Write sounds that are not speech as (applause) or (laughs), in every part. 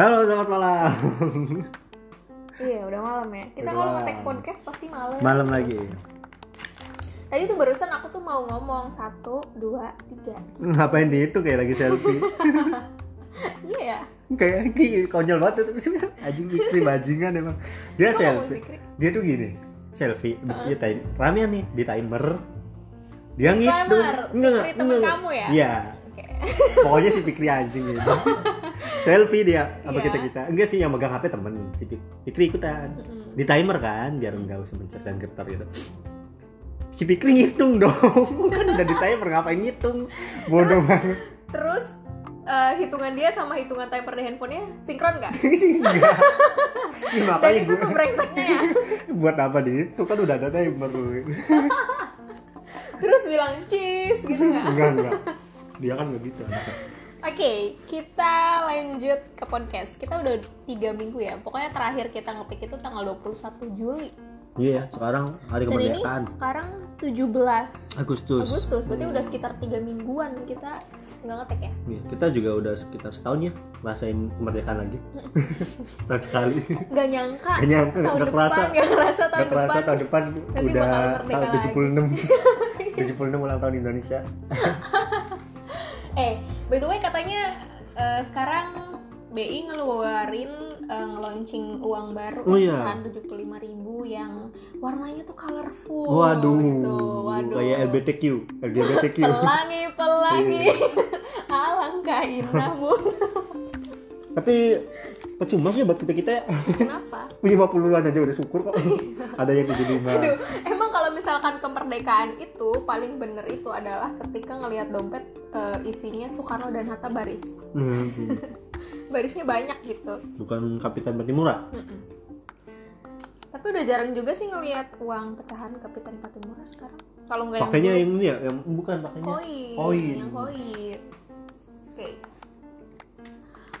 Halo, selamat malam. Iya, udah malam ya. Kita Udah kalau ngetek podcast pasti malam. Malam lagi. Tadi tuh barusan aku tuh mau ngomong satu, dua, tiga. Ngapain di itu kayak lagi selfie? (laughs) Iya ya. kayak konyol banget itu. Anjing Fikri bajingan emang. Dia Kok selfie. Dia tuh gini, selfie dia time ramean nih di timer. Dia ngitung. Fikri temen kamu ya? Iya. Pokoknya si Fikri anjing gitu. (laughs) selfie dia sama Iya. kita kita. Enggak sih yang megang HP temen si Fikri ikutan. Mm-mm. Di timer kan biar nggak usah mencet dan getar gitu. Si Fikri ngitung dong. (laughs) kan udah di timer ngapain ngitung? Bodoh banget. Terus eh, hitungan dia sama hitungan timer di handphonenya sinkron nggak? (laughs) sih enggak. Ya, (laughs) Dan itu gue tuh brengseknya ya. buat apa di itu kan udah ada timer Terus bilang cheese gitu nggak? enggak enggak dia kan nggak gitu anaknya. Oke, kita lanjut ke podcast. Kita udah tiga minggu ya. Pokoknya terakhir kita ngepick itu tanggal 21 Juli. iya sekarang hari Dan ini kemerdekaan sekarang 17 Agustus Agustus. Berarti udah sekitar tiga mingguan kita nggak ngetek ya. Iya, kita juga udah sekitar setahun ya rasain kemerdekaan lagi (laughs) setahun sekali Nggak nyangka. Nggak nyangka, tahun depan, kerasa. nggak kerasa tahun Gak terasa depan. tahun depan Nanti udah tahun 76 76 (laughs) ulang tahun Indonesia (laughs) Eh, by the way katanya eh, sekarang BI ngeluarin eh, nge-launching uang baru Oh iya. kan 75.000 yang warnanya tuh colorful waduh gitu. Waduh. kayak LBTQ LGBTQ (laughs) Pelangi, pelangi. Iya. (laughs) Alangkah indahmu. (laughs) tapi percuma sih buat kita kita ya Kenapa? punya 50-an aja udah syukur kok ada yang 75 Aduh, emang kalau misalkan kemerdekaan itu paling bener itu adalah ketika ngelihat dompet eh, isinya Soekarno dan Hatta baris. Hmm, (laughs) Barisnya banyak gitu. bukan Kapitan Patimura. Tapi udah jarang juga sih ngelihat uang pecahan Kapitan Patimura sekarang. Kalau nggak pakainya yang ini ya yang bukan pakainya koin, koin. yang koin. Oke.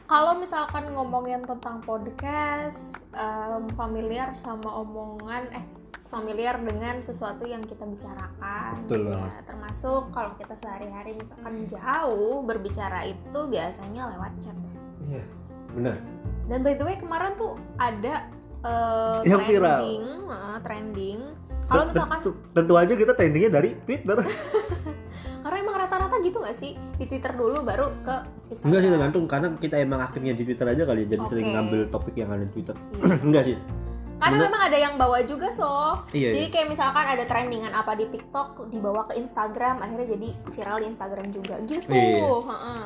Kalau misalkan ngomongin tentang podcast, em, familiar sama omongan eh familiar dengan sesuatu yang kita bicarakan. Betul ya. Termasuk kalau kita sehari-hari misalkan jauh berbicara itu biasanya lewat chat. iya benar Dan by the way kemarin tuh ada eh, Yang viral. trending, eh, trending. Kalau misalkan tentu, tentu aja kita trendingnya dari Twitter karena emang rata-rata gitu nggak sih di Twitter dulu baru ke Instagram. enggak sih tergantung karena kita emang aktifnya di Twitter aja kali ya jadi sering Oke. ngambil topik yang ada di Twitter Iya. enggak sih Karena Sebenernya- memang ada yang bawa juga so. Iya, Jadi iya. kayak misalkan ada trendingan apa di TikTok dibawa ke Instagram akhirnya jadi viral di Instagram juga gitu. Iya. Heeh.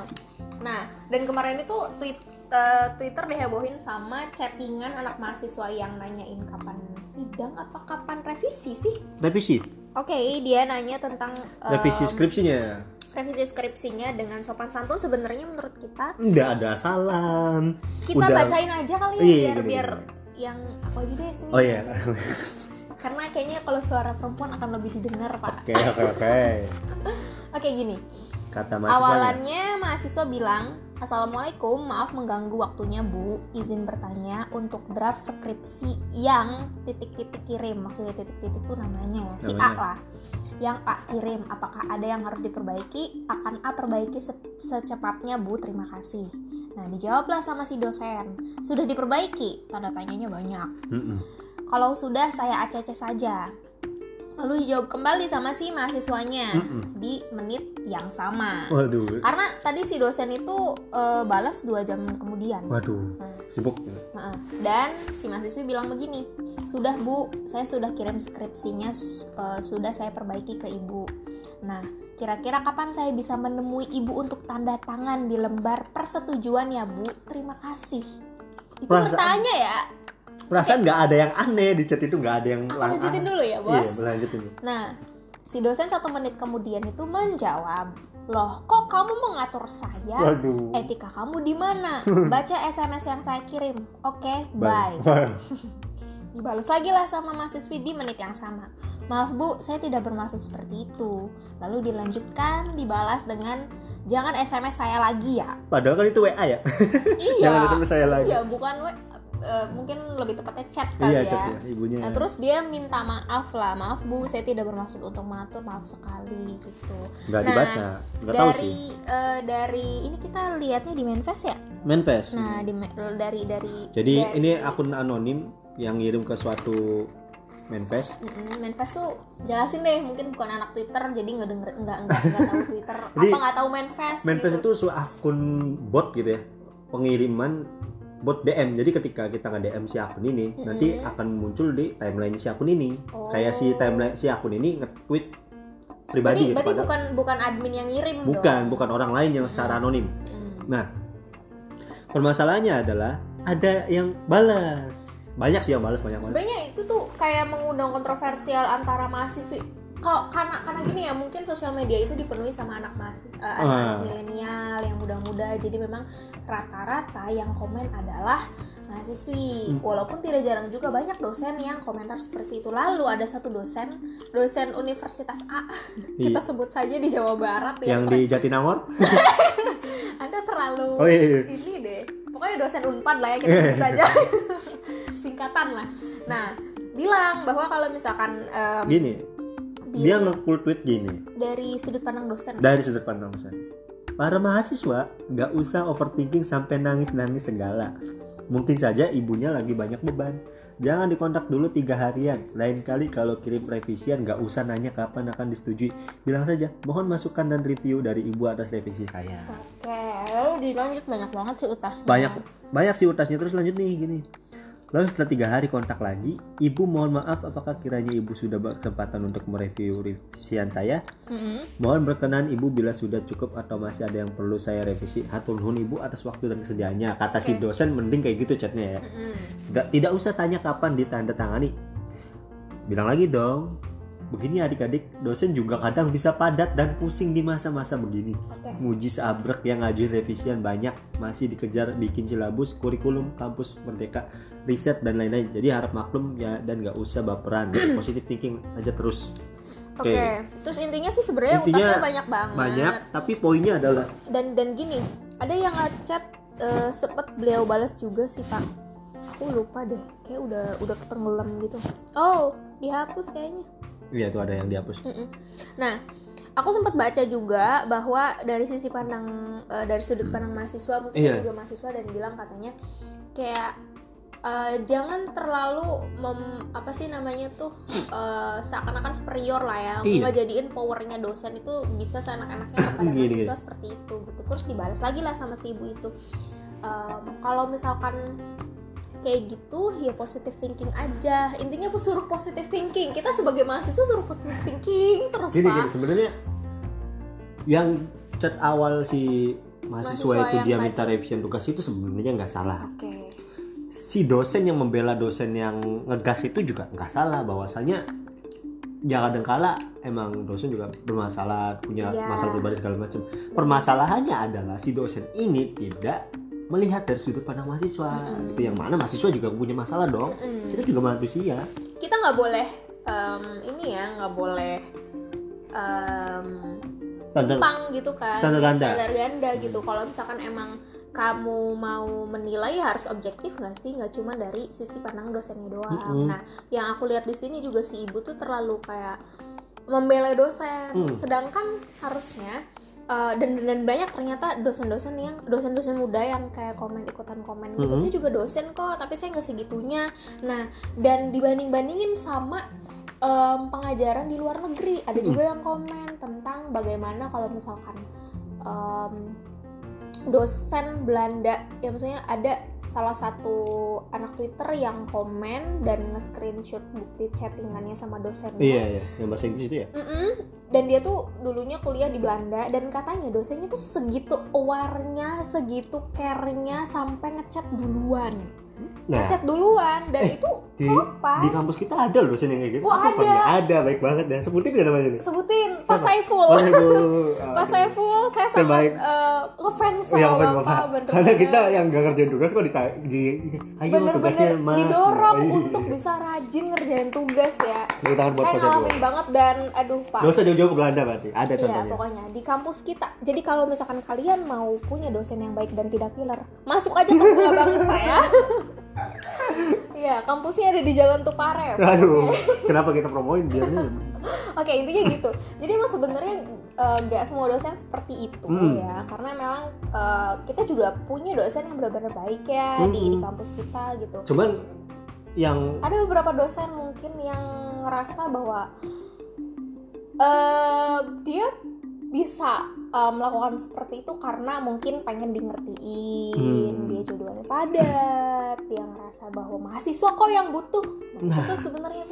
Nah dan kemarin itu tweet eh, Twitter dihebohin sama chattingan anak mahasiswa yang nanyain kapan sidang apa kapan revisi sih? revisi Oke, dia nanya tentang em, revisi skripsinya revisi skripsinya dengan sopan santun sebenarnya menurut kita enggak ada salam kita Udah- bacain aja kali ya Iya, biar bener, biar. Yang aku aja deh sini. Oh iya. (laughs) Karena kayaknya kalau suara perempuan akan lebih didengar pak. Oke oke oke. (laughs) Oke gini. Kata mahasiswa awalannya mahasiswa bilang assalamualaikum maaf mengganggu waktunya bu. Izin bertanya untuk draft skripsi yang titik-titik kirim. Maksudnya titik-titik itu namanya ya si A Namanya. lah yang A kirim. Apakah ada yang harus diperbaiki? Akan A perbaiki se- secepatnya bu. Terima kasih. Nah dijawablah sama si dosen. Sudah diperbaiki? Tanda tanyanya banyak. Mm-mm. kalau sudah saya acc saja lalu dijawab kembali sama si mahasiswanya Mm-mm. di menit yang sama. Waduh. Karena tadi si dosen itu eh, balas dua jam kemudian. Waduh. Sibuk. Heeh. dan si mahasiswa bilang begini sudah bu saya sudah kirim skripsinya eh, sudah saya perbaiki ke ibu. Nah kira-kira kapan saya bisa menemui ibu untuk tanda tangan di lembar persetujuan ya bu? Terima kasih. Itu Perasaan- bertanya ya perasaan nggak ada yang aneh di chat itu nggak ada yang aku lanjutin aneh. dulu ya iya bos berlanjutin Nah, si dosen satu menit kemudian itu menjawab, loh kok kamu mengatur saya? waduh Etika kamu di mana? (laughs) Baca SMS yang saya kirim. Oke, bye. (laughs) Dibalas lagi lah sama mahasiswi di menit yang sama. Maaf bu, saya tidak bermaksud seperti itu. Lalu dilanjutkan, dibalas dengan jangan SMS saya lagi ya. padahal kan itu WA ya iya. (laughs) Jangan SMS saya lagi. Iya, bukan we, eh, mungkin lebih tepatnya chat kali iya ya. chat ya ibunya. Nah terus dia minta maaf lah, maaf bu, saya tidak bermaksud untuk mengatur, maaf sekali gitu. nggak Nah, dibaca nggak tahu sih. eh, dari ini kita lihatnya di manifest ya, manifest. Nah, di dari dari jadi dari- ini akun anonim yang ngirim ke suatu manifest. Mm-mm, Manfest tuh jelasin deh mungkin bukan anak Twitter jadi nggak denger nggak nggak nggak tahu (laughs) Twitter. Jadi, apa nggak tahu Manfest manifest gitu. itu su akun bot gitu ya pengiriman bot DM jadi ketika kita nge DM si akun ini nanti akan muncul di timeline si akun ini. Oh. kayak si timeline si akun ini nge-tweet berarti pribadi gitu berarti bukan bukan admin yang ngirim bukan dong. bukan orang lain yang secara anonim. Hmm. nah permasalahannya adalah ada yang balas. Banyak sih yang balas banyak banget. Sebenarnya itu tuh kayak mengundang kontroversial antara mahasiswi kalau karena karena gini ya mungkin sosial media itu dipenuhi sama anak mahasiswa eh, anak-anak Ah. milenial yang muda-muda. Jadi memang rata-rata yang komen adalah mahasiswi. Hmm. walaupun tidak jarang juga banyak dosen yang komentar seperti itu. Lalu ada satu dosen dosen Universitas A. (laughs) Kita sebut saja di Jawa Barat Iya. yang yang, di Jatinangor? (laughs) Anda terlalu oh iya, iya. ini deh. Pokoknya dosen unpad lah ya kita sebut (laughs) saja. Singkatan lah. Nah bilang bahwa kalau misalkan em, gini dia nge-cool tweet gini. Dari sudut pandang dosen. Dari sudut pandang saya para mahasiswa nggak usah overthinking sampai nangis-nangis segala. Mungkin saja ibunya lagi banyak beban. Jangan dikontak dulu tiga harian. Lain kali kalau kirim revisian nggak usah nanya kapan akan disetujui. Bilang saja mohon masukan dan review dari ibu atas revisi saya. Oke lalu dilanjut banyak banget sih utasnya. Banyak banyak sih utasnya. Terus lanjut nih gini lalu setelah tiga hari kontak lagi ibu mohon maaf apakah kiranya ibu sudah berkesempatan untuk mereview revisian saya Mm-mm. Mohon berkenan ibu bila sudah cukup atau masih ada yang perlu saya revisi. Hatur nuhun ibu atas waktu dan kesediaannya. Kata si dosen mending kayak gitu chatnya ya. Mm-mm. Tidak, tidak usah tanya kapan ditandatangani. Bilang lagi dong. Begini adik-adik, dosen juga kadang bisa padat dan pusing di masa-masa begini. oke. Muji seabrek yang ngajuin revisian banyak, masih dikejar bikin silabus, kurikulum, kampus merdeka, riset dan lain-lain. Jadi harap maklum ya dan nggak usah baperan, (clears throat) positive thinking aja terus. oke. Terus intinya sih sebenarnya utasnya banyak banget. Banyak, tapi poinnya adalah dan dan gini ada yang ngechat eh, sempet beliau balas juga sih pak. Aku lupa deh kayak udah udah ketenggelam gitu. Oh dihapus kayaknya Iya tuh ada yang dihapus. Mm-mm. Nah, aku sempat baca juga bahwa dari sisi pandang eh, dari sudut pandang mahasiswa mungkin ada juga mahasiswa dan bilang katanya kayak eh, jangan terlalu mem- apa sih namanya tuh eh, seakan-akan superior lah ya Iya. ngejadiin powernya dosen itu bisa seenak-enaknya kepada Gini, gini. mahasiswa seperti itu gitu terus dibalas lagi lah sama si ibu itu Em, kalau misalkan kayak gitu ya positive thinking aja intinya aku suruh positive thinking kita sebagai mahasiswa suruh positive thinking terus Gini pak gini sebenarnya yang chat awal si mahasiswa, Mahasiswa itu dia minta revision tugas itu sebenarnya nggak salah. oke Si dosen yang membela dosen yang ngegas itu juga nggak salah bahwasanya ya kadang kala emang dosen juga bermasalah punya Iya. masalah pribadi segala macam. Permasalahannya adalah si dosen ini tidak melihat dari sudut pandang mahasiswa. Itu yang mana mahasiswa juga punya masalah dong. Mm-mm. kita juga manusia. Kita nggak boleh em, ini ya nggak boleh em, Standar- timpang gitu kan standar ganda. Standar ganda gitu. Kalau misalkan emang kamu mau menilai ya harus objektif nggak sih? Nggak cuma dari sisi pandang dosennya doang. Mm-mm. nah yang aku lihat di sini juga si ibu tuh terlalu kayak membela dosen. Hmm. sedangkan harusnya uh, dan dan banyak ternyata dosen-dosen yang dosen-dosen muda yang kayak komen ikutan komen gitu. Mm-mm. saya juga dosen kok tapi saya nggak segitunya. Nah dan dibanding-bandingin sama em, pengajaran di luar negeri. Ada juga yang komen tentang bagaimana kalau misalkan em, dosen Belanda ya maksudnya ada salah satu anak Twitter yang komen dan nge-screenshot bukti chattingannya sama dosennya iya iya yang bahasa Inggris itu ya Mm-mm. Dan dia tuh dulunya kuliah di Belanda dan katanya dosennya tuh segitu aware-nya, segitu care-nya sampai ngechat duluan. Nah Ngechat duluan dan Eh, itu di, sopan. di kampus kita ada loh dosen yang kayak gitu Wah, ada. ada baik banget dan sebutin gak namanya nih Sebutin Pak? Saiful. Oh, Ibu. (laughs) Pak Saiful, saya sangat Terbaik. eh, ngefans sama Yang Bapak Bapak. bener Karena kita yang gak ngerjain tugas kok ditanya di, ayo tugasnya bener-bener mas didorong Iya. untuk bisa rajin ngerjain tugas ya. Buat Saya Pak Saiful. ngalamin banget dan aduh Pak. Gak usah jauh-jauh ke Belanda berarti ada Iya contohnya pokoknya di kampus kita. Jadi kalau misalkan kalian mau punya dosen yang baik dan tidak killer, masuk aja ke Bunga Bangsa ya. (laughs) Iya, kampusnya ada di Jalan Tuparep. (laughs) Aduh, kenapa kita promoin biar ini? (laughs) Oke, intinya gitu. Jadi emang sebenarnya eh, nggak semua dosen seperti itu Hmm. ya karena memang eh, kita juga punya dosen yang benar-benar baik ya di di Hmm. kampus kita gitu cuman yang ada beberapa dosen mungkin yang ngerasa bahwa eh dia bisa eh, melakukan seperti itu karena mungkin pengen di ngertiin Hmm. dia jodohannya padat dia ngerasa bahwa mahasiswa kok yang butuh nah, Nah. itu sebenarnya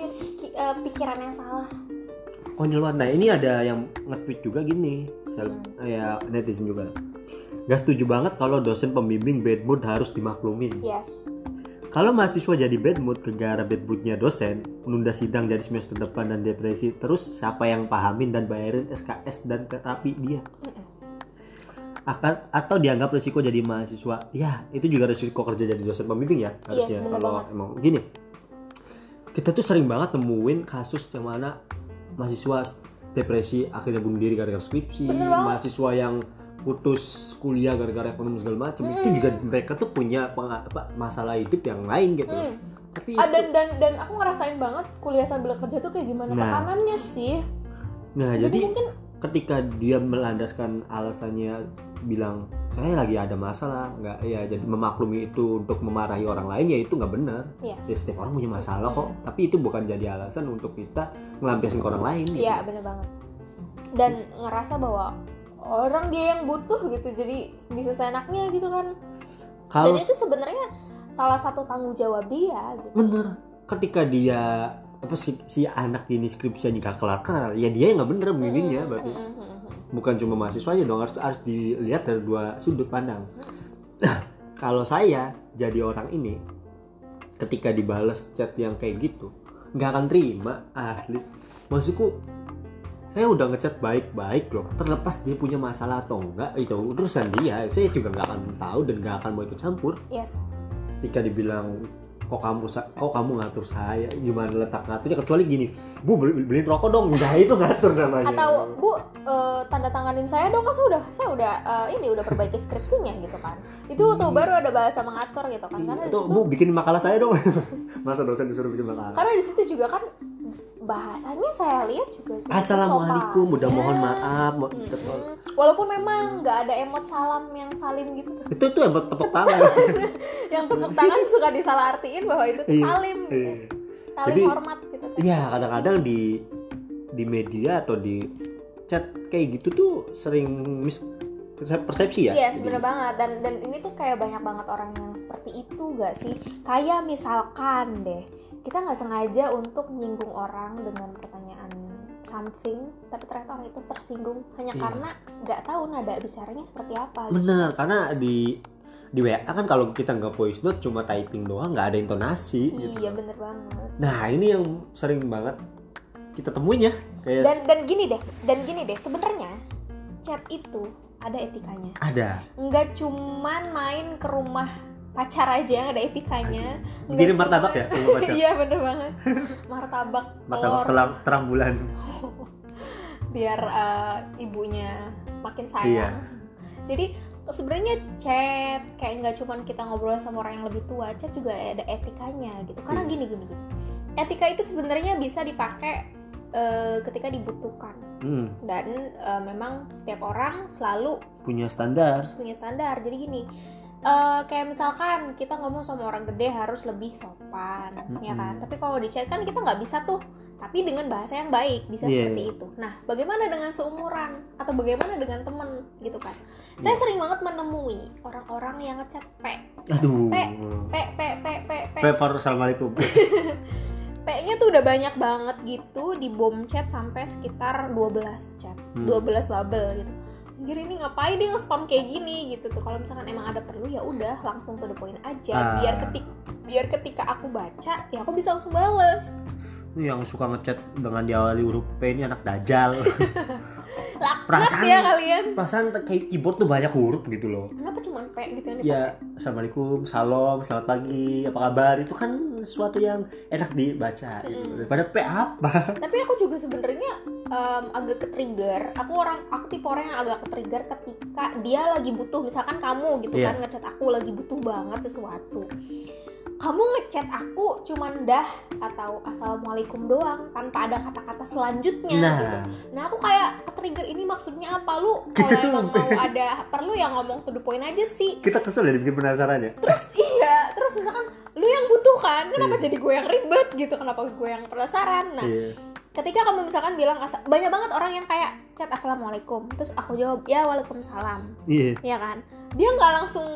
eh, pikiran yang salah konyol banget nah ini ada yang nge-tweet juga gini Hmm. ya netizen juga Gak setuju banget kalau dosen pembimbing bad mood harus dimaklumin. yes Kalau mahasiswa jadi bad mood gara bad moodnya dosen, menunda sidang jadi semester depan dan depresi, terus siapa yang pahamin dan bayarin SKS dan terapi dia? Akan atau dianggap resiko jadi mahasiswa? Ya, itu juga resiko kerja jadi dosen pembimbing ya harusnya. bener kalau banget. emang gini, kita tuh sering banget nemuin kasus yang mana mahasiswa depresi akhirnya bunuh diri gara-gara skripsi, mahasiswa yang putus kuliah gara-gara ekonomi segala macam itu juga mereka tuh punya apa, masalah hidup yang lain gitu. Mm. Tapi Ah, dan dan dan aku ngerasain banget kuliah sambil kerja tuh kayak gimana Nah. tekanannya sih Nah, jadi, jadi, mungkin ketika dia melandaskan alasannya bilang saya lagi ada masalah, nggak ya jadi memaklumi itu untuk memarahi orang lain ya itu nggak benar. yes Ya, setiap orang punya masalah kok, tapi itu bukan jadi alasan untuk kita ngelampiasin ke orang lain. Gitu. Iya bener banget. Dan ngerasa bahwa orang dia yang butuh gitu, jadi bisa seenaknya gitu kan. Kalau Dan itu sebenarnya salah satu tanggung jawab dia gitu. bener, ketika dia apa si, si anak ini skripsinya nggak kelar kelar, ya dia yang nggak bener bimbingnya, Mm, berarti mm, mm, mm, mm. bukan cuma mahasiswanya dong harus harus dilihat dari dua sudut pandang. (clears throat) Kalau saya jadi orang ini ketika dibales chat yang kayak gitu nggak akan terima asli maksudku saya udah ngechat baik-baik loh. Terlepas dia punya masalah atau enggak itu urusan dia. Saya juga nggak akan tahu dan nggak akan mau ikut campur. Yes. ketika dibilang kok kamu kok kamu ngatur saya? Gimana letak ngaturnya kecuali gini bu beli, beliin rokok dong. Nah (laughs) itu ngatur namanya. Atau Bu eh, tanda tanganin saya dong, kan saya udah saya udah eh, ini udah perbaiki skripsinya gitu kan. Itu tuh baru ada bahasa mengatur gitu kan. Karena di Atau situ bu bikin makalah saya dong. (laughs) Masa dosen disuruh bikin makalah karena di situ juga kan bahasanya saya lihat juga assalamualaikum sopan. udah mohon Ya. maaf mo- Mm-mm. Walaupun memang nggak ada emot salam yang salim gitu. itu tuh buat tepuk (laughs) tangan yang tepuk tangan suka disalah artiin bahwa itu tuh Iya, salim gitu. iya. Saling Jadi- hormat gitu. Iya kadang-kadang di di media atau di chat kayak gitu tuh sering mis persepsi ya Yes, bener banget. Dan dan ini tuh kayak banyak banget orang yang seperti itu gak sih? Kayak misalkan deh, kita nggak sengaja untuk menyinggung orang dengan pertanyaan something, tapi ternyata orang itu tersinggung hanya Iya. karena nggak tahu nada bicaranya seperti apa. gitu. bener karena di di WA kan kalau kita nggak voice note cuma typing doang nggak ada intonasi gitu. Iya, bener banget. nah ini yang sering banget kita temuin ya kayak Dan dan gini deh, dan gini deh, sebenarnya chat itu ada etikanya. ada nggak cuman main ke rumah pacar aja yang ada etikanya. Cuman- martabak ya (laughs) iya bener banget. Martabak martabak telur. terang, bulan. (laughs) Biar eh, ibunya makin sayang. Iya. jadi sebenarnya chat kayak nggak cuman kita ngobrol sama orang yang lebih tua chat juga ada etikanya gitu. Karena Iya. gini gini gini. Etika itu sebenarnya bisa dipakai eh, ketika dibutuhkan. Hmm, dan eh, memang setiap orang selalu punya standar. punya standar. Jadi gini eh, kayak misalkan kita ngomong sama orang gede harus lebih sopan ya kan tapi kalau di chat kan kita nggak bisa tuh tapi dengan bahasa yang baik bisa Iya. seperti itu nah bagaimana dengan seumuran atau bagaimana dengan temen gitu kan saya Iya. sering banget menemui orang-orang yang ngechat p aduh Pe. p p p p p Pepper, assalamualaikum (laughs) p-nya tuh udah banyak banget gitu di bom chat sampai sekitar 12 chat Hmm. 12 bubble gitu anjir ini ngapain dia nge-spam kayak gini gitu tuh. Kalau misalkan emang ada perlu ya udah langsung to the point aja. Ah. biar ketik biar ketika aku baca ya aku bisa langsung bales yang suka ngechat dengan diawali huruf P ini anak dajal. (laughs) Perasaan- ya kalian. perasaan kayak keyboard tuh banyak huruf gitu loh. Kenapa cuma p gitu yang ya assalamualaikum salam selamat pagi apa kabar? Itu kan sesuatu yang enak dibaca gitu. Mm-mm. daripada P apa? Tapi aku juga sebenarnya em, agak ke trigger aku orang aku tipe orang yang agak ke trigger ketika dia lagi butuh misalkan kamu gitu Iya. kan ngechat aku lagi butuh banget sesuatu kamu ngechat aku cuman dah atau assalamualaikum doang tanpa ada kata-kata selanjutnya nah gitu. Nah aku kayak trigger ini maksudnya apa lu Kita kalau tuh mau ada perlu yang ngomong to the point aja sih. kita kesel ya bikin penasaran ya Terus (laughs) iya terus misalkan lu yang butuh kan kenapa Iya. jadi gue yang ribet gitu kenapa gue yang penasaran. Nah Iya. ketika kamu misalkan bilang banyak banget orang yang kayak chat assalamualaikum terus aku jawab ya waalaikumsalam iya ya kan dia nggak langsung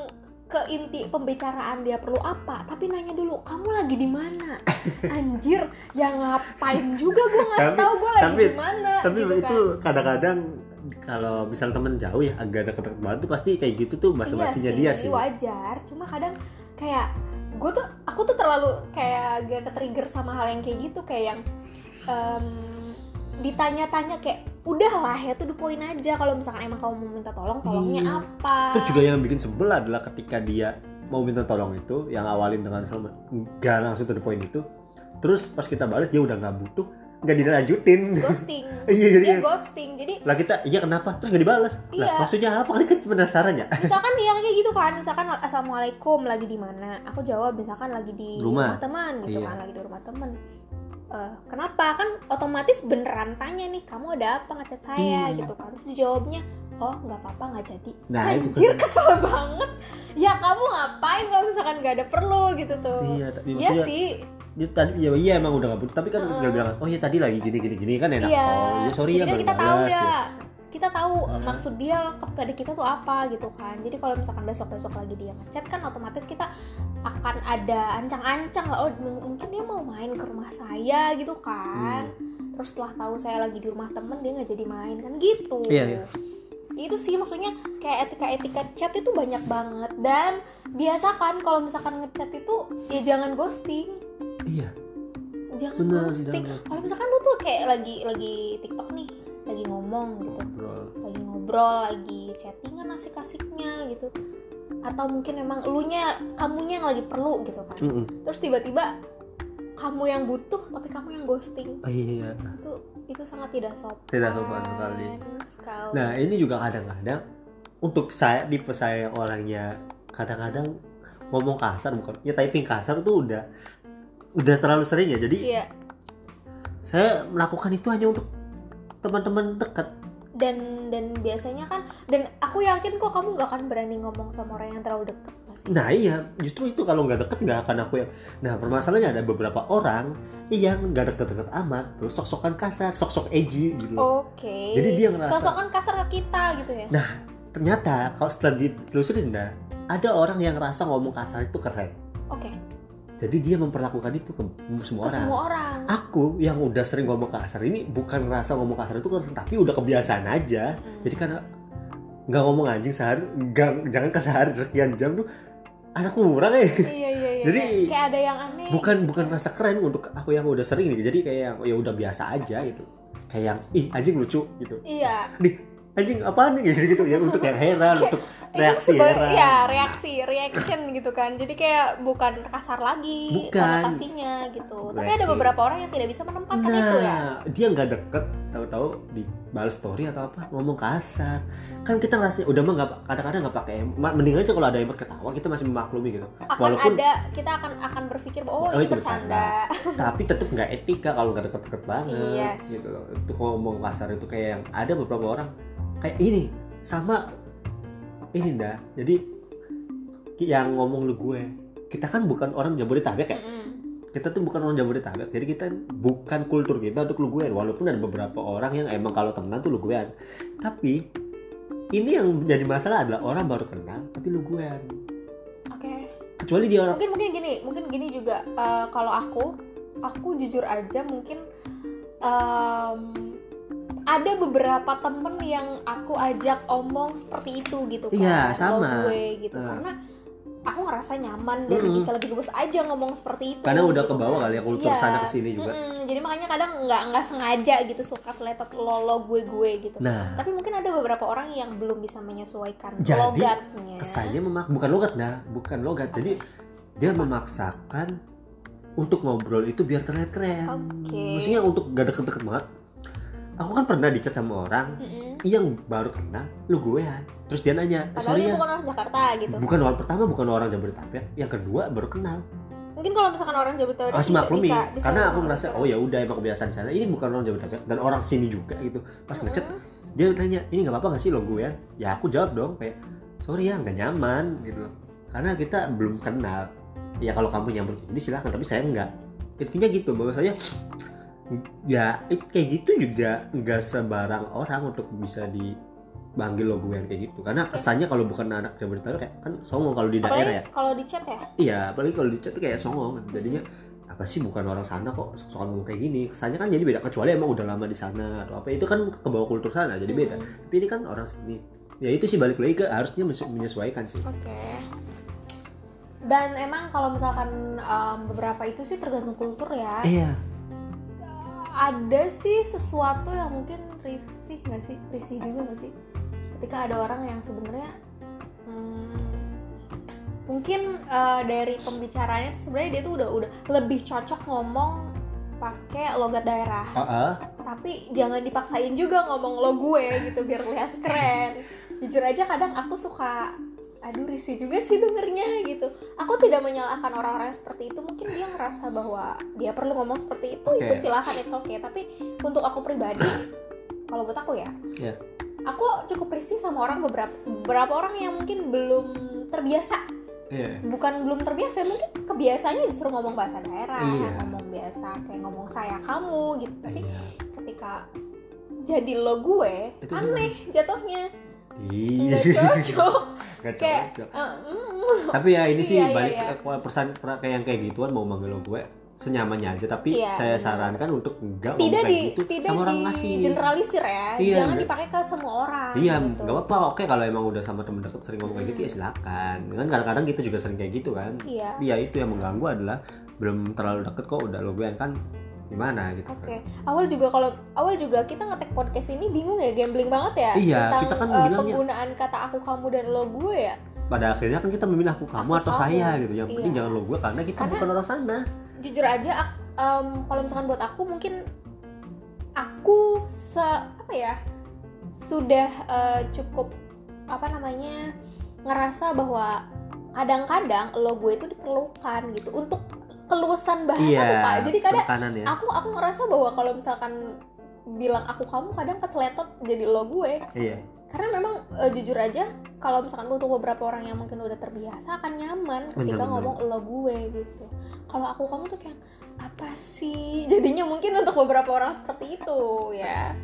ke inti pembicaraan dia perlu apa tapi nanya dulu kamu lagi di mana? (laughs) Anjir ya ngapain juga gue nggak tahu gue lagi di mana tapi gitu itu kan. kadang-kadang kalau misal temen jauh ya agak deket-deket banget tuh pasti kayak gitu tuh bahasa basinya iya dia sih wajar. Cuma kadang kayak gue tuh aku tuh terlalu kayak agak ke trigger sama hal yang kayak gitu kayak yang em, ditanya-tanya kayak udahlah ya tuh the point aja. Kalau misalkan emang kamu mau minta tolong tolongnya Iya. apa? Terus juga yang bikin sebel adalah ketika dia mau minta tolong itu yang awalin dengan sama nggak langsung to the point itu terus pas kita balas dia udah nggak butuh nggak dilanjutin. Ghosting. (laughs) Iya jadi dia ghosting jadi lah kita iya kenapa? Terus nggak dibalas lah Iya. maksudnya apa? Kan kita penasaran ya (laughs) misalkan dia kayak gitu kan misalkan assalamualaikum lagi di mana? Aku jawab misalkan lagi di Rumah. rumah, teman gitu Iya. kan lagi di rumah teman Eh, kenapa? Kan otomatis beneran tanya nih kamu ada apa? Ngechat saya Hmm. gitu kan. Terus dijawabnya oh nggak apa-apa nggak jadi. Nah, (laughs) itu anjir kan. kesel banget. Ya kamu ngapain kalau misalkan nggak ada perlu? gitu tuh. Iya tapi Iya sih. Dia tadi ya iya emang udah nggak butuh. Tapi kan Heeh. tinggal bilang oh iya tadi lagi gini gini gini kan enak. Iya. Oh ya sorry jadi ya kan kita tahu balas ya kita tahu eh, Hmm. maksud dia kepada kita tuh apa gitu kan jadi kalau misalkan besok besok lagi dia ngechat kan otomatis kita akan ada ancang-ancang lah oh mungkin dia mau main ke rumah saya gitu kan Hmm. terus setelah tahu saya lagi di rumah temen dia nggak jadi main kan gitu Iya, iya. itu sih maksudnya kayak etika-etika chat itu banyak banget dan biasakan kalau misalkan ngechat itu ya jangan ghosting iya jangan Bener, ghosting. kalau misalkan lu tuh kayak lagi lagi tiktok nih lagi ngomong gitu ngobrol lagi chattingan asik-asiknya gitu. Atau mungkin memang elunya kamunya yang lagi perlu gitu kan. Mm-mm. terus tiba-tiba kamu yang butuh tapi kamu yang ghosting. Oh, iya. Itu itu sangat tidak sopan. Tidak sopan sekali. sekali. Nah ini juga kadang-kadang untuk saya tipe saya orangnya kadang-kadang ngomong kasar bukan ya typing kasar tuh udah udah terlalu sering ya. Jadi iya. saya melakukan itu hanya untuk teman-teman dekat dan dan biasanya kan dan aku yakin kok kamu nggak akan berani ngomong sama orang yang terlalu sih? Nah iya. Justru itu kalau nggak deket nggak akan aku yang nah permasalahannya ada beberapa orang yang nggak deket-deket amat terus sok-sokan kasar sok-sok edgy gitu. Oke. Jadi dia ngerasa- sosokan kasar ke kita gitu ya? Nah ternyata kalau setelah ditelusurin dah ada orang yang ngerasa ngomong kasar itu keren. Oke jadi dia memperlakukan itu ke semua ke orang. semua orang. Aku yang udah sering ngomong kasar ini bukan ngerasa ngomong kasar itu tapi udah kebiasaan aja. Hmm. jadi karena nggak ngomong anjing sehari nggak jangan ke sehari sekian jam tuh asa kurang ya. Iya iya iya Jadi, iya. kayak ada yang aneh. bukan bukan rasa keren untuk aku yang udah sering nih jadi kayak ya udah biasa aja gitu. Kayak yang ih anjing lucu gitu. Iya. Nih anjing apaan nih (laughs) gitu gitu ya untuk yang heran untuk reaksi heran ya reaksi reaction gitu kan jadi kayak bukan kasar lagi Bukan. konotasinya gitu tapi ada Reaksi. beberapa orang yang tidak bisa menempatkan itu ya Nah, dia nggak deket, tahu-tahu di balas story atau apa ngomong kasar. Kan kita ngerasa udah mah nggak kadang-kadang nggak pakai mending aja kalau ada yang ketawa kita masih memaklumi gitu. akan Walaupun ada kita akan akan berpikir bahwa oh, Oh, itu itu bercanda, (laughs) tapi tetap nggak etika kalau nggak deket-deket banget Yes. gitu loh. Itu ngomong kasar itu kayak yang ada beberapa orang kayak ini sama ini dah. Jadi yang ngomong lu gue kita kan bukan orang Jabodetabek ya? Mm-mm. kita tuh bukan orang Jabodetabek. Jadi kita bukan kultur kita untuk lu guean walaupun ada beberapa orang yang emang kalau temenan tuh lu guean. Tapi ini yang jadi masalah adalah orang baru kenal tapi lu guean. Oke. Kecuali dia orang mungkin mungkin gini mungkin gini juga. Eh, kalau aku aku jujur aja mungkin em, ada beberapa temen yang aku ajak omong seperti itu gitu kan Iya, sama. gue gitu Eh. karena aku ngerasa nyaman dan Mm-mm. bisa lebih luas aja ngomong seperti itu karena udah gitu ke bawah kan. kali ya kultur Iya. sana ke sini juga Mm-mm, jadi makanya kadang nggak nggak sengaja gitu suka seletot lolo gue gue gitu nah tapi mungkin ada beberapa orang yang belum bisa menyesuaikan Jadi, logatnya kesannya memak bukan logat nah bukan logat jadi dia memaksakan untuk ngobrol itu biar terlihat keren Oke. maksudnya untuk gak deket-deket banget aku kan pernah dicat sama orang Mm-mm. yang baru kenal lu guean terus dia nanya padahal sorry dia ya. bukan orang Jakarta gitu. Bukan orang pertama bukan orang Jabodetabek. Yang kedua baru kenal. Mungkin kalau misalkan orang Jabodetabek masih bisa- maklumi. bisa- bisa karena aku merasa gitu. oh ya udah emang kebiasaan sana. Ini bukan orang Jabodetabek dan orang sini juga gitu. Pas ngechat dia tanya ini nggak apa-apa nggak sih logo ya ya aku jawab dong kayak sorry ya nggak nyaman gitu. Karena kita belum kenal. Ya kalau kamu nyaman gini silahkan tapi saya enggak intinya gitu bahwa saya ya kayak gitu juga nggak sebarang orang untuk bisa dipanggil logo yang kayak gitu karena kesannya kalau bukan anak Jabodetabek kayak kan songong kalau di daerah ya apalagi kalau di chat ya Iya, apalagi kalau di chat tuh kayak songong. Jadinya apa sih bukan orang sana kok sok-sokan ngomong kayak gini. Kesannya kan jadi beda kecuali emang udah lama di sana atau apa. Itu kan ke bawah kultur sana jadi beda. Hmm. Tapi ini kan orang sini. Ya itu sih balik lagi ke harusnya menye- menyesuaikan sih. Oke. Dan emang kalau misalkan em, beberapa itu sih tergantung kultur ya. Iya. Ada sih sesuatu yang mungkin risih nggak sih? Risih juga nggak sih? Ketika ada orang yang sebenarnya hmm, mungkin eh, dari pembicaranya tuh sebenarnya dia tuh udah udah lebih cocok ngomong pakai logat daerah. Heeh. tapi jangan dipaksain juga ngomong lo gue gitu biar lihat keren jujur aja kadang aku suka aduh risih juga sih dengernya gitu aku tidak menyalahkan orang-orang seperti itu mungkin dia ngerasa bahwa dia perlu ngomong seperti itu itu Oke. silahkan it's okay tapi untuk aku pribadi kalau buat aku ya Iya. aku cukup risih sama orang beberapa beberapa orang yang mungkin belum terbiasa Iya. bukan belum terbiasa mungkin kebiasaannya justru ngomong bahasa daerah Iya. ngomong biasa kayak ngomong saya kamu gitu tapi Iya. ketika jadi lo gue Itu aneh jatuhnya Iya. cocok (laughs) kayak cocok. eh, mm, Tapi ya ini sih Iya, iya, balik iya. persan kayak yang kayak gituan mau manggil lo gue senyamannya aja tapi Iya, saya sarankan untuk enggak tidak di kayak gitu tidak sama orang di ngasih generalisir ya Iya, jangan nggak- dipakai ke semua orang Iya, gitu. nggak apa-apa. Oke, kalau emang udah sama temen deket sering ngomong kayak gitu ya silakan. Kan kadang-kadang kita juga sering kayak gitu kan. iya Iya itu yang mengganggu adalah belum terlalu deket kok udah lo gue kan gimana gitu. Oke, awal juga kalau awal juga kita ngetek podcast ini bingung ya, gambling banget ya Iya, tentang kita kan bilangnya- penggunaan kata aku kamu dan lo gue ya. Pada akhirnya kan kita memilih aku kamu Aku atau kamu. saya gitu. Yang penting Iya. jangan lo gue karena kita Karena- bukan orang sana. Jujur aja, em, kalau misalkan buat aku mungkin aku se apa ya sudah eh, cukup apa namanya ngerasa bahwa kadang-kadang lo gue itu diperlukan gitu untuk keluasan bahasa iya. tuh, Pak. Jadi kadang ya. aku aku ngerasa bahwa kalau misalkan bilang aku kamu kadang keceletot jadi lo gue Iya. karena memang eh, jujur aja kalau misalkan untuk beberapa orang yang mungkin udah terbiasa akan nyaman ketika Bener-bener. ngomong lo gue gitu kalau aku kamu tuh kayak apa sih jadinya mungkin untuk beberapa orang seperti itu ya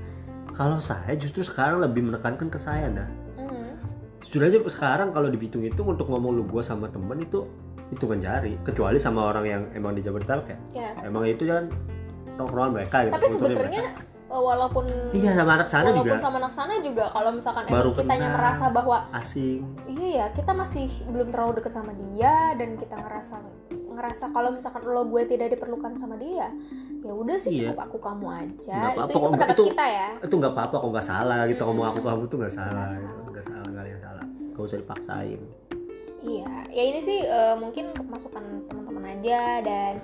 Kalau saya justru sekarang lebih menekankan ke saya dah. Hmm. Jujur aja sekarang kalau dihitung-hitung untuk ngomong lu gue sama temen itu hitungan jari. Kecuali sama orang yang emang di Jabodetabek ya. yes. Emang itu kan tongkrongan mereka gitu. tapi sebenarnya eh, walaupun Iya sama anak sana walaupun juga sama anak sana juga kalau misalkan Baru emang kitanya merasa bahwa asing. iya ya kita masih belum terlalu dekat sama dia dan kita ngerasa ngerasa kalau misalkan lo gue tidak diperlukan sama dia ya udah sih Iya. cukup aku kamu aja Nggak itu apa-apa itu kok, pendapat itu- kita ya Itu nggak apa-apa kok nggak salah gitu ngomong aku kamu tuh nggak salah. Nggak gitu. salah. Nggak salah nggak ada yang salah. Gak usah dipaksain. Iya, ya ini sih eh, mungkin untuk masukan teman-teman aja dan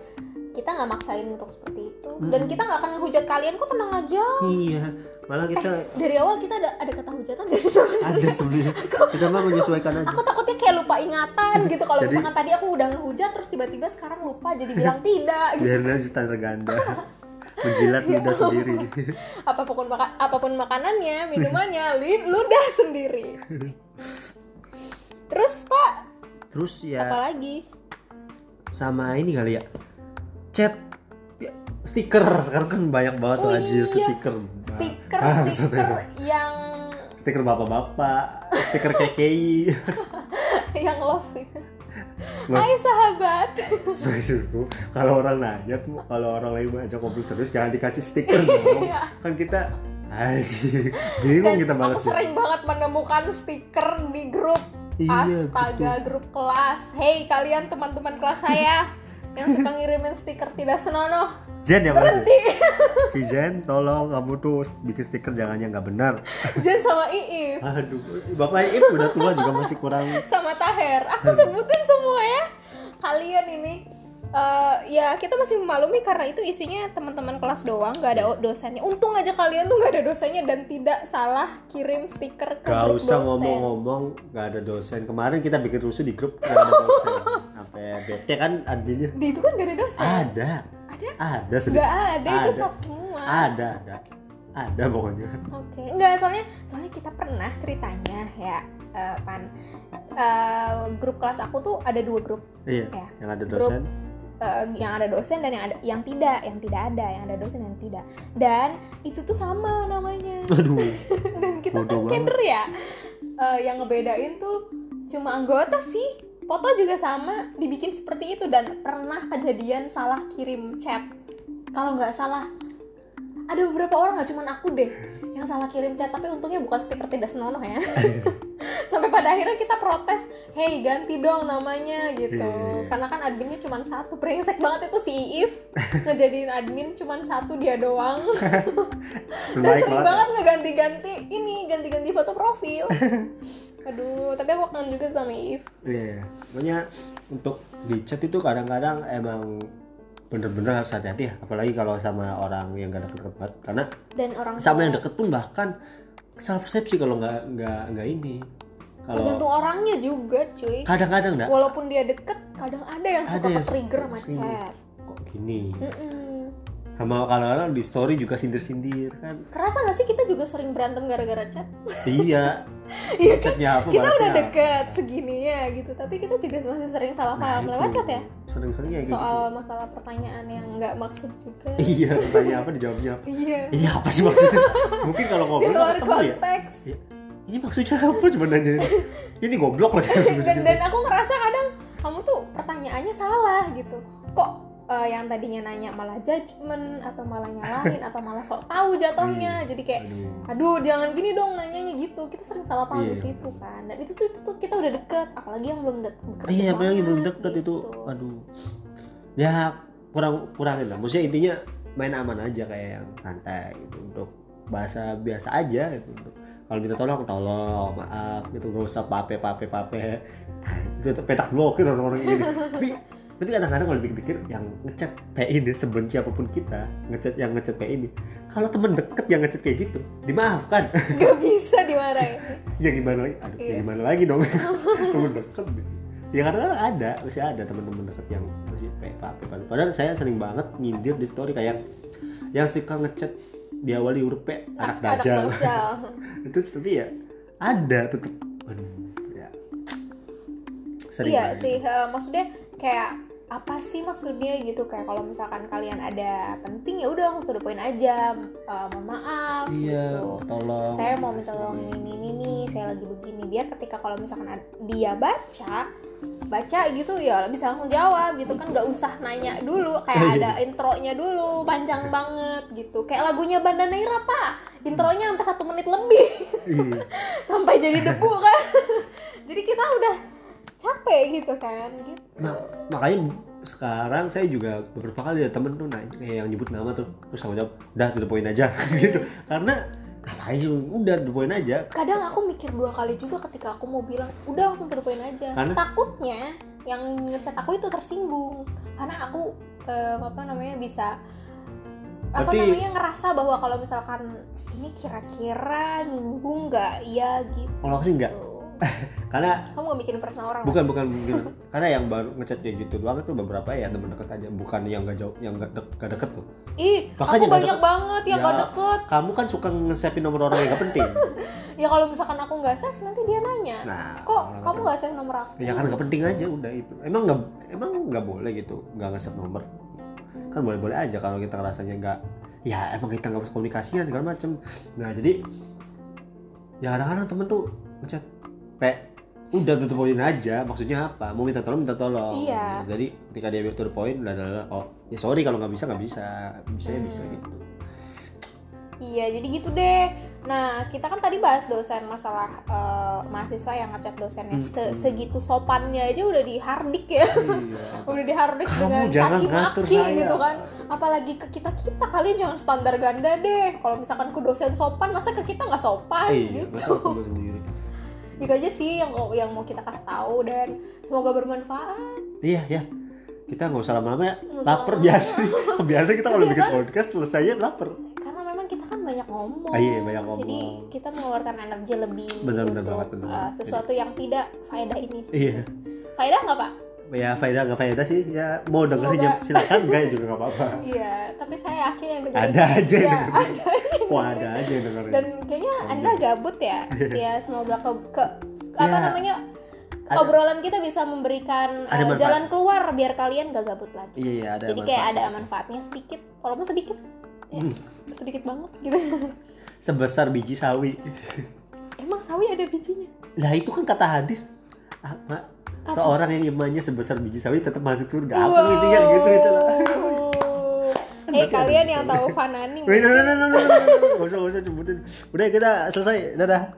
kita nggak maksain untuk seperti itu dan Mm-mm. kita nggak akan ngehujat kalian kok tenang aja. Iya. Malah kita Dari awal kita ada ada kata hujatan gak sih sebenarnya? ada sebenarnya. (laughs) Kita mah menyesuaikan aja. Aku takutnya kayak lupa ingatan gitu kalau Jadi- misalkan tadi aku udah ngehujat terus tiba-tiba sekarang lupa jadi bilang tidak gitu. Biarin aja standar (laughs) ganda. Menjilat Ya lidah sendiri. Apa pun maka apa pun makanannya, minumannya, ludah sendiri. (laughs) Terus Pak, Terus ya apalagi? sama ini kali ya chat ya, stiker sekarang kan banyak banget Oh anjir iya. stiker Stiker (laughs) Ah, stiker yang stiker bapak-bapak stiker KKI (laughs) yang love itu. Mas- Hai sahabat. (laughs) maksudku kalau orang nanya tuh kalau orang lain ngajak ngobrol serius jangan dikasih stiker dong Iya. kan kita Aji, bingung Dan kita aku balasnya sering banget menemukan stiker di grup iya Astaga, gitu grup kelas. Hey kalian teman-teman kelas saya yang suka ngirimin stiker tidak senonoh, Jen ya berhenti. (laughs) si Jen tolong kamu tuh bikin stiker jangan yang nggak benar (laughs) Jen sama Iif, aduh bapak Ip udah tua juga masih kurang sama Taher. Aku sebutin semua ya. Kalian ini eh, ya kita masih memaklumi karena itu isinya teman-teman kelas doang, nggak ada dosennya. Untung aja kalian tuh nggak ada dosennya dan tidak salah kirim stiker ke Gak grup usah dosen. ngomong-ngomong gak ada dosen Kemarin kita bikin rusuh di grup gak ada dosen Apa (laughs) sampai bete kan adminnya di itu kan gak ada dosen ada Ada? ada sedikit nggak ada, itu Ada. soft semua ada ada ada pokoknya Oke, enggak soalnya soalnya kita pernah ceritanya ya eh, pan eh, grup kelas aku tuh ada dua grup iya Ya. yang ada Grup. Eh, yang ada dosen dan yang ada yang tidak, yang tidak ada, yang ada dosen yang tidak. Dan itu tuh sama namanya. aduh (laughs) dan kita kan keder ya. Eh, yang ngebedain tuh cuma anggota sih. Foto juga sama, dibikin seperti itu dan pernah kejadian salah kirim chat. Kalau nggak salah, ada beberapa orang nggak cuma aku deh yang salah kirim chat, tapi untungnya bukan stiker tidak senonoh ya. (laughs) Sampai pada akhirnya kita protes, hey ganti dong namanya gitu. Iya. Karena kan adminnya cuma satu, brengsek banget itu si Iif ngejadiin admin cuma satu dia doang. (laughs) Dan sering banget banget ngeganti-ganti ini, ganti-ganti foto profil. (laughs) Aduh, tapi aku kangen juga sama If. Iya, pokoknya untuk di chat itu kadang-kadang emang bener-bener harus hati-hati ya, apalagi kalau sama orang yang gak deket banget, karena Dan orang sama tua. yang deket pun bahkan salah persepsi kalau nggak nggak nggak ini, kalau Tergantung orangnya juga, cuy. kadang-kadang enggak, Walaupun dia deket, kadang ada yang Ada suka yang sama sini. chat. kok gini, Mm-mm. sama kadang-kadang di story juga sindir-sindir kan, Kerasa gak sih kita juga sering berantem gara-gara chat? iya, (laughs) (laughs) Iya kan? apa, Kita udah apa. deket segininya gitu, tapi kita juga masih sering salah Nah, paham lewat chat ya? Sering-sering kayak gitu. Soal masalah pertanyaan yang nggak maksud juga. (laughs) Iya, tanya apa dijawabnya apa. Iya. Iya apa sih maksudnya? Mungkin kalau ngobrol ketemu ya. konteks. Ini maksudnya apa? Cuma nanya. Ini goblok lagi. (laughs) dan dan aku ngerasa kadang kamu tuh pertanyaannya salah gitu kok eh, yang tadinya nanya malah judgement atau malah nyalahin atau malah sok tahu jatuhnya jadi kayak Aduh. aduh jangan gini dong nanyanya gitu kita sering salah paham di Iya. situ kan dan itu tuh itu tuh kita udah deket apalagi yang belum deket, deket Iya, apalagi belum deket itu. gitu. Aduh. Ya kurang kurangin lah. Maksudnya intinya main aman aja kayak yang santai gitu untuk bahasa biasa aja gitu untuk kalau minta tolong tolong maaf gitu gak usah pape pape pape nah, itu petak blok gitu orang-orang ini (laughs) tapi tapi kadang-kadang kalau pikir-pikir yang ngechat PI ini sebenci apa pun kita ngechat yang ngechat PI ini kalau temen deket yang ngechat kayak gitu dimaafkan. (laughs) Nggak bisa dimarahin. (laughs) Ya gimana lagi? Aduh ya Iya. gimana lagi dong? (laughs) Temen deket ya kadang ada masih ada teman-teman deket yang masih pepa padahal saya sering banget nyindir di story kayak yang suka ngechat diawali huruf P anak dajal dajal. itu tapi ya ada tetep. Aduh ya. Sering iya sih eh, maksudnya kayak apa sih maksudnya gitu? Kayak kalau misalkan kalian ada penting ya udah to the point aja Eh, mohon maaf iya gitu. Tolong saya mau minta tolong ini ini ini nih saya lagi begini. Biar ketika kalau misalkan dia baca baca gitu ya bisa langsung jawab gitu. Kan nggak usah nanya dulu kayak (laughs) Iya. ada intronya dulu panjang banget gitu. Kayak lagunya Banda Neira pak. Intronya sampai satu menit lebih. Iya. (laughs) sampai jadi debu kan. (laughs) Jadi kita udah capek gitu kan gitu. Nah, makanya sekarang saya juga beberapa kali ada temen tuh nanya kayak yang nyebut nama tuh terus aku jawab udah to the point aja (laughs) gitu. Karena ngapain sih udah to the point aja. Kadang aku mikir dua kali juga ketika aku mau bilang udah langsung to the point aja. Karena- takutnya yang ngechat aku itu tersinggung. Karena aku eh, apa namanya bisa apa Berarti- namanya ngerasa bahwa kalau misalkan ini kira-kira nyinggung nggak? Iya gitu. Kalau aku sih enggak (laughs) karena kamu gak mikirin personal orang bukan bukan mungkin (laughs) karena yang baru ngechat kayak gitu doang itu beberapa ya temen deket aja. Bukan yang gak jauh yang gak, dek- gak deket tuh. Ih Makanya aku banyak deket. banget yang Ya. gak deket. kamu kan suka nge-save nomor orang yang gak penting. (laughs) Ya kalau misalkan aku nggak save nanti dia nanya nah kok kamu nggak nggak save nomor aku? Ya kan gak penting aja udah itu. Emang nggak emang nggak boleh gitu nggak nge-save nomor. Kan boleh boleh aja kalau kita ngerasanya nggak ya emang kita nggak bisa komunikasinya segala macem. Nah jadi ya kadang-kadang temen tuh ngechat pe udah tutup poin aja maksudnya apa mau minta tolong minta tolong Iya. jadi ketika dia to the point udah udah oh ya sorry kalau nggak bisa nggak bisa bisa ya bisa Hmm. gitu Iya, jadi gitu deh. Nah, kita kan tadi bahas dosen masalah eh, mahasiswa yang ngechat dosennya Se- Hmm. segitu sopannya aja udah dihardik ya. Iya. (laughs) udah dihardik Kamu dengan jangan caci maki saya. gitu kan. Apalagi ke kita kita kalian jangan standar ganda deh. Kalau misalkan ke dosen sopan, masa ke kita nggak sopan iya gitu. Itu aja sih yang yang mau kita kasih tahu dan semoga bermanfaat. iya ya kita nggak usah lama-lama ya usah lapar biasa (laughs) biasa kita kalau bikin podcast selesainya lapar Karena memang kita kan banyak ngomong. Ah, iya, banyak ngomong. Jadi kita mengeluarkan energi lebih Benar, benar banget, benar banget. sesuatu yang tidak faedah ini. iya Faedah nggak pak? Ya faedah nggak faedah sih ya mau dengerin Semoga- ya silakan enggak ya juga nggak apa-apa (laughs) Iya, tapi saya yakin yang dengerin ada aja yang Iya, dengerin ada. kok ada aja yang dengerin Dan kayaknya Anda gabut ya. (laughs) ya, semoga ke, ke- apa Ya. namanya? Ada- obrolan kita bisa memberikan manfaat. jalan keluar biar kalian gak gabut lagi. iya iya ada Jadi kayak ada manfaatnya sedikit, walaupun sedikit. Ya, Hmm. sedikit banget gitu. sebesar biji sawi Emang sawi ada bijinya? lah itu kan kata hadis ah, Apa? seorang yang imannya sebesar biji sawi tetap masuk surga apa intinya gitu gitu lah ada kalian yang tahu Fanani Wih, no, no, no, no, no, no, no. Gak usah, gak usah sebutin. Udah kita selesai. Dadah.